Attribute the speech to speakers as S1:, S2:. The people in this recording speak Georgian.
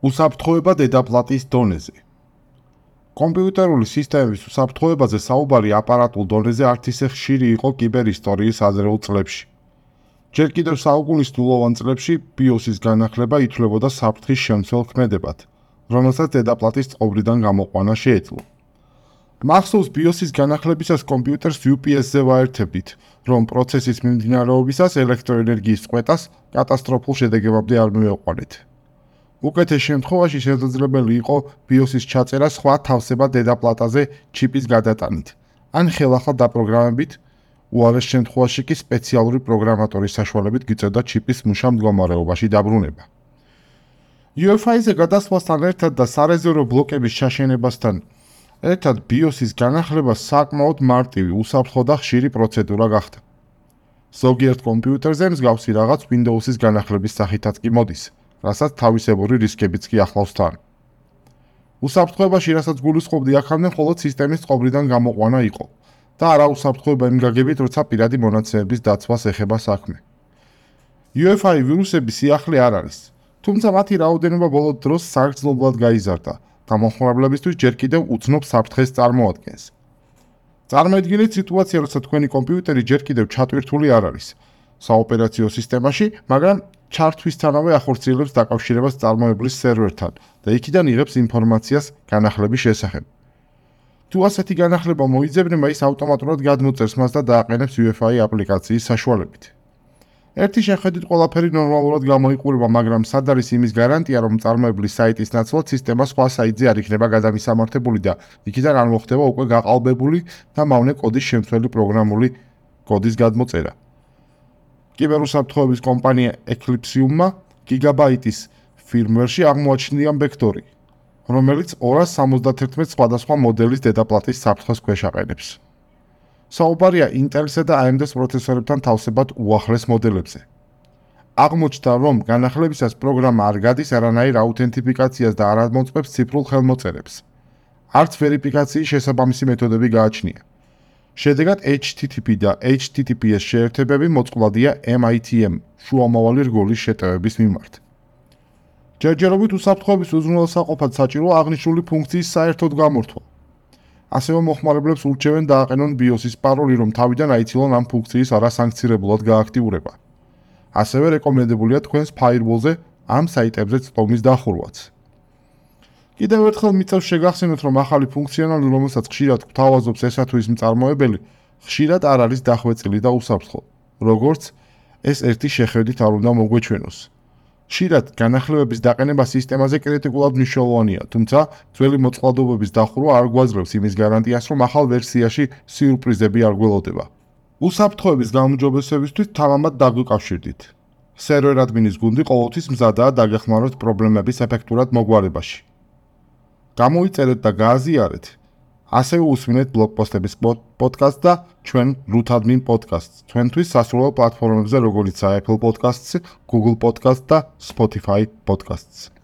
S1: უსაფრთხოება დედაპლატის დონეზე. კომპიუტერული სისტემების უსაფრთხოებაზე საუბარი აპარატულ დონეზე არც ისე ხშირი იყო კიბერისტორიის აზრეულ წლებში. ჯერ კიდევ საუკუნის თულოვან წლებში BIOS-ის განახლება ითვლებოდა საფრთხის შემცველ ქმედებად, რომელსაც დედაპლატის წყობრიდან გამოყვანა შეეძლო. მახსოვს BIOS-ის განახლებისას კომპიუტერს UPS-ზე ვაერთებდით, რომ პროცესის მიმდინარეობისას ელექტროენერგიის წყვეტას კატასტროფულ შედეგებამდე არ მივეყვანეთ. უკეთეს შემთხვევაში შესაძლებელი იყო BIOS-ის ჩაწერა სხვა თავსებად დედაპლატაზე ჩიპის გადატანით, ან ხელახლა დაპროგრამებით, უარეს შემთხვევაში კი სპეციალური პროგრამატორის საშუალებით გიწევდა ჩიპის მუშა მდგომარეობაში დაბრუნება. UEFI-ზე გადასვლასთან ერთად და სარეზერვო ბლოკების შაშენებასთან ერთად BIOS-ის განახლება საკმაოდ მარტივი, უსაფრთხო და ხშირი პროცედურა გახდა. ზოგიერთ კომპიუტერზე მსგავსი რაღაც Windows-ის განახლების სახითაც კი მოდის. რასაც თავისებური რისკებიც კი ახლავს თან. უსაფრთხოებაში, რასაც გულისხმობდი აქამდე, მხოლოდ სისტემის წყობრიდან გამოყვანა იყო და არა უსაფრთხოება იმ გაგებით, როცა პირადი მონაცემების დაცვას ეხება საქმე. UEFI ვირუსების სიახლე არ არის, თუმცა მათი რაოდენობა ბოლო დროს საგრძნობლად გაიზარდა და მომხმარებლებისთვის ჯერ კიდევ უცნობ საფრთხეს წარმოადგენს. წარმოიდგინეთ სიტუაცია, როცა თქვენი კომპიუტერი ჯერ კიდევ ჩატვირთული არ არის საოპერაციო სისტემაში, მაგრამ ჩართვისთანავე ახორციელებს დაკავშირებას წარმოებლის სერვერთან და იქიდან იღებს ინფორმაციას განახლების შესახებ. თუ ასეთი განახლება მოიძებნება, ის ავტომატურად გადმოწერს მას და დააყენებს UEFI აპლიკაციის საშუალებით. ერთი შეხედვით ყველაფერი ნორმალურად გამოიყურება, მაგრამ სად არის იმის გარანტია, რომ წარმოებლის საიტის ნაცვლად სისტემა სხვა საიტზე არ იქნება გადამისამართებული და იქიდან არ მოხდება უკვე გაყალბებული და მავნე კოდის შემცველი პროგრამული კოდის გადმოწერა. კიბერუსაფრთხოების კომპანია Eclipsium-მა გიგაბაიტის firmware-ში აღმოაჩინია ვექტორი, რომელიც 271 სხვადასხვა მოდელის დედაპლატის საფრთხეს ქვეშ აყენებს. საუბარია Intel-სა და AMD-ს პროცესორებთან თავსებად უახლეს მოდელებზე. აღმოჩნდა, რომ განახლებისას პროგრამა არ გადის არანაირ აუთენტიფიკაციას და არ ამოწმებს ციფრულ ხელმოწერებს. არც ვერიფიკაციის შესაბამისი მეთოდები გააჩნია. შედეგად HTTP და HTTPS შეერთებები მოწყვლადია MITM შუამავალი რგოლის შეტევების მიმართ. ჯერჯერობით უსაფრთხოების უზრუნველსაყოფად საჭიროა აღნიშნული ფუნქციის საერთოდ გამორთვა. ასევე მოხმარებლებს ურჩევენ დააყენონ BIOS-ის პაროლი, რომ თავიდან აიცილონ ამ ფუნქციის არასანქცირებლად გააქტიურება. ასევე რეკომენდებულია თქვენს firewall-ზე ამ საიტებზე წტომის დახურვაც. კიდევ ერთხელ მიწევს შეგახსენოთ, რომ ახალი ფუნქციონალი, რომელსაც ხშირად გვთავაზობს ესა თუ ის მწარმოებელი, ხშირად არ არის დახვეწილი და უსაფრთხო. როგორც ეს ერთი შეხედვით არ უნდა მოგვეჩვენოს. ხშირად განახლებების დაყენება სისტემაზე კრიტიკულად მნიშვნელოვანია, თუმცა ძველი მოწყალობების დახურვა არ გვაძლევს იმის გარანტიას, რომ ახალ ვერსიაში სიურპრიზები არ გველოდება. უსაფრთხოების გამარჯვებისთვის თამამად დაგვიკავშირდით. სერვერ ადმინის გუნდი ყოველთვის მზადაა დაგეხმაროთ პრობლემების ეფექტურად მოგვარებაში. გამოიწერეთ და გააზიარეთ. ასევე უსმინეთ ბლოგპოსტების პოდკასტს და ჩვენ root admin podcast-ს. ჩვენთვის სასურველ პლატფორმებზე, როგორიცაა Apple Podcasts, Google Podcasts და Spotify Podcasts.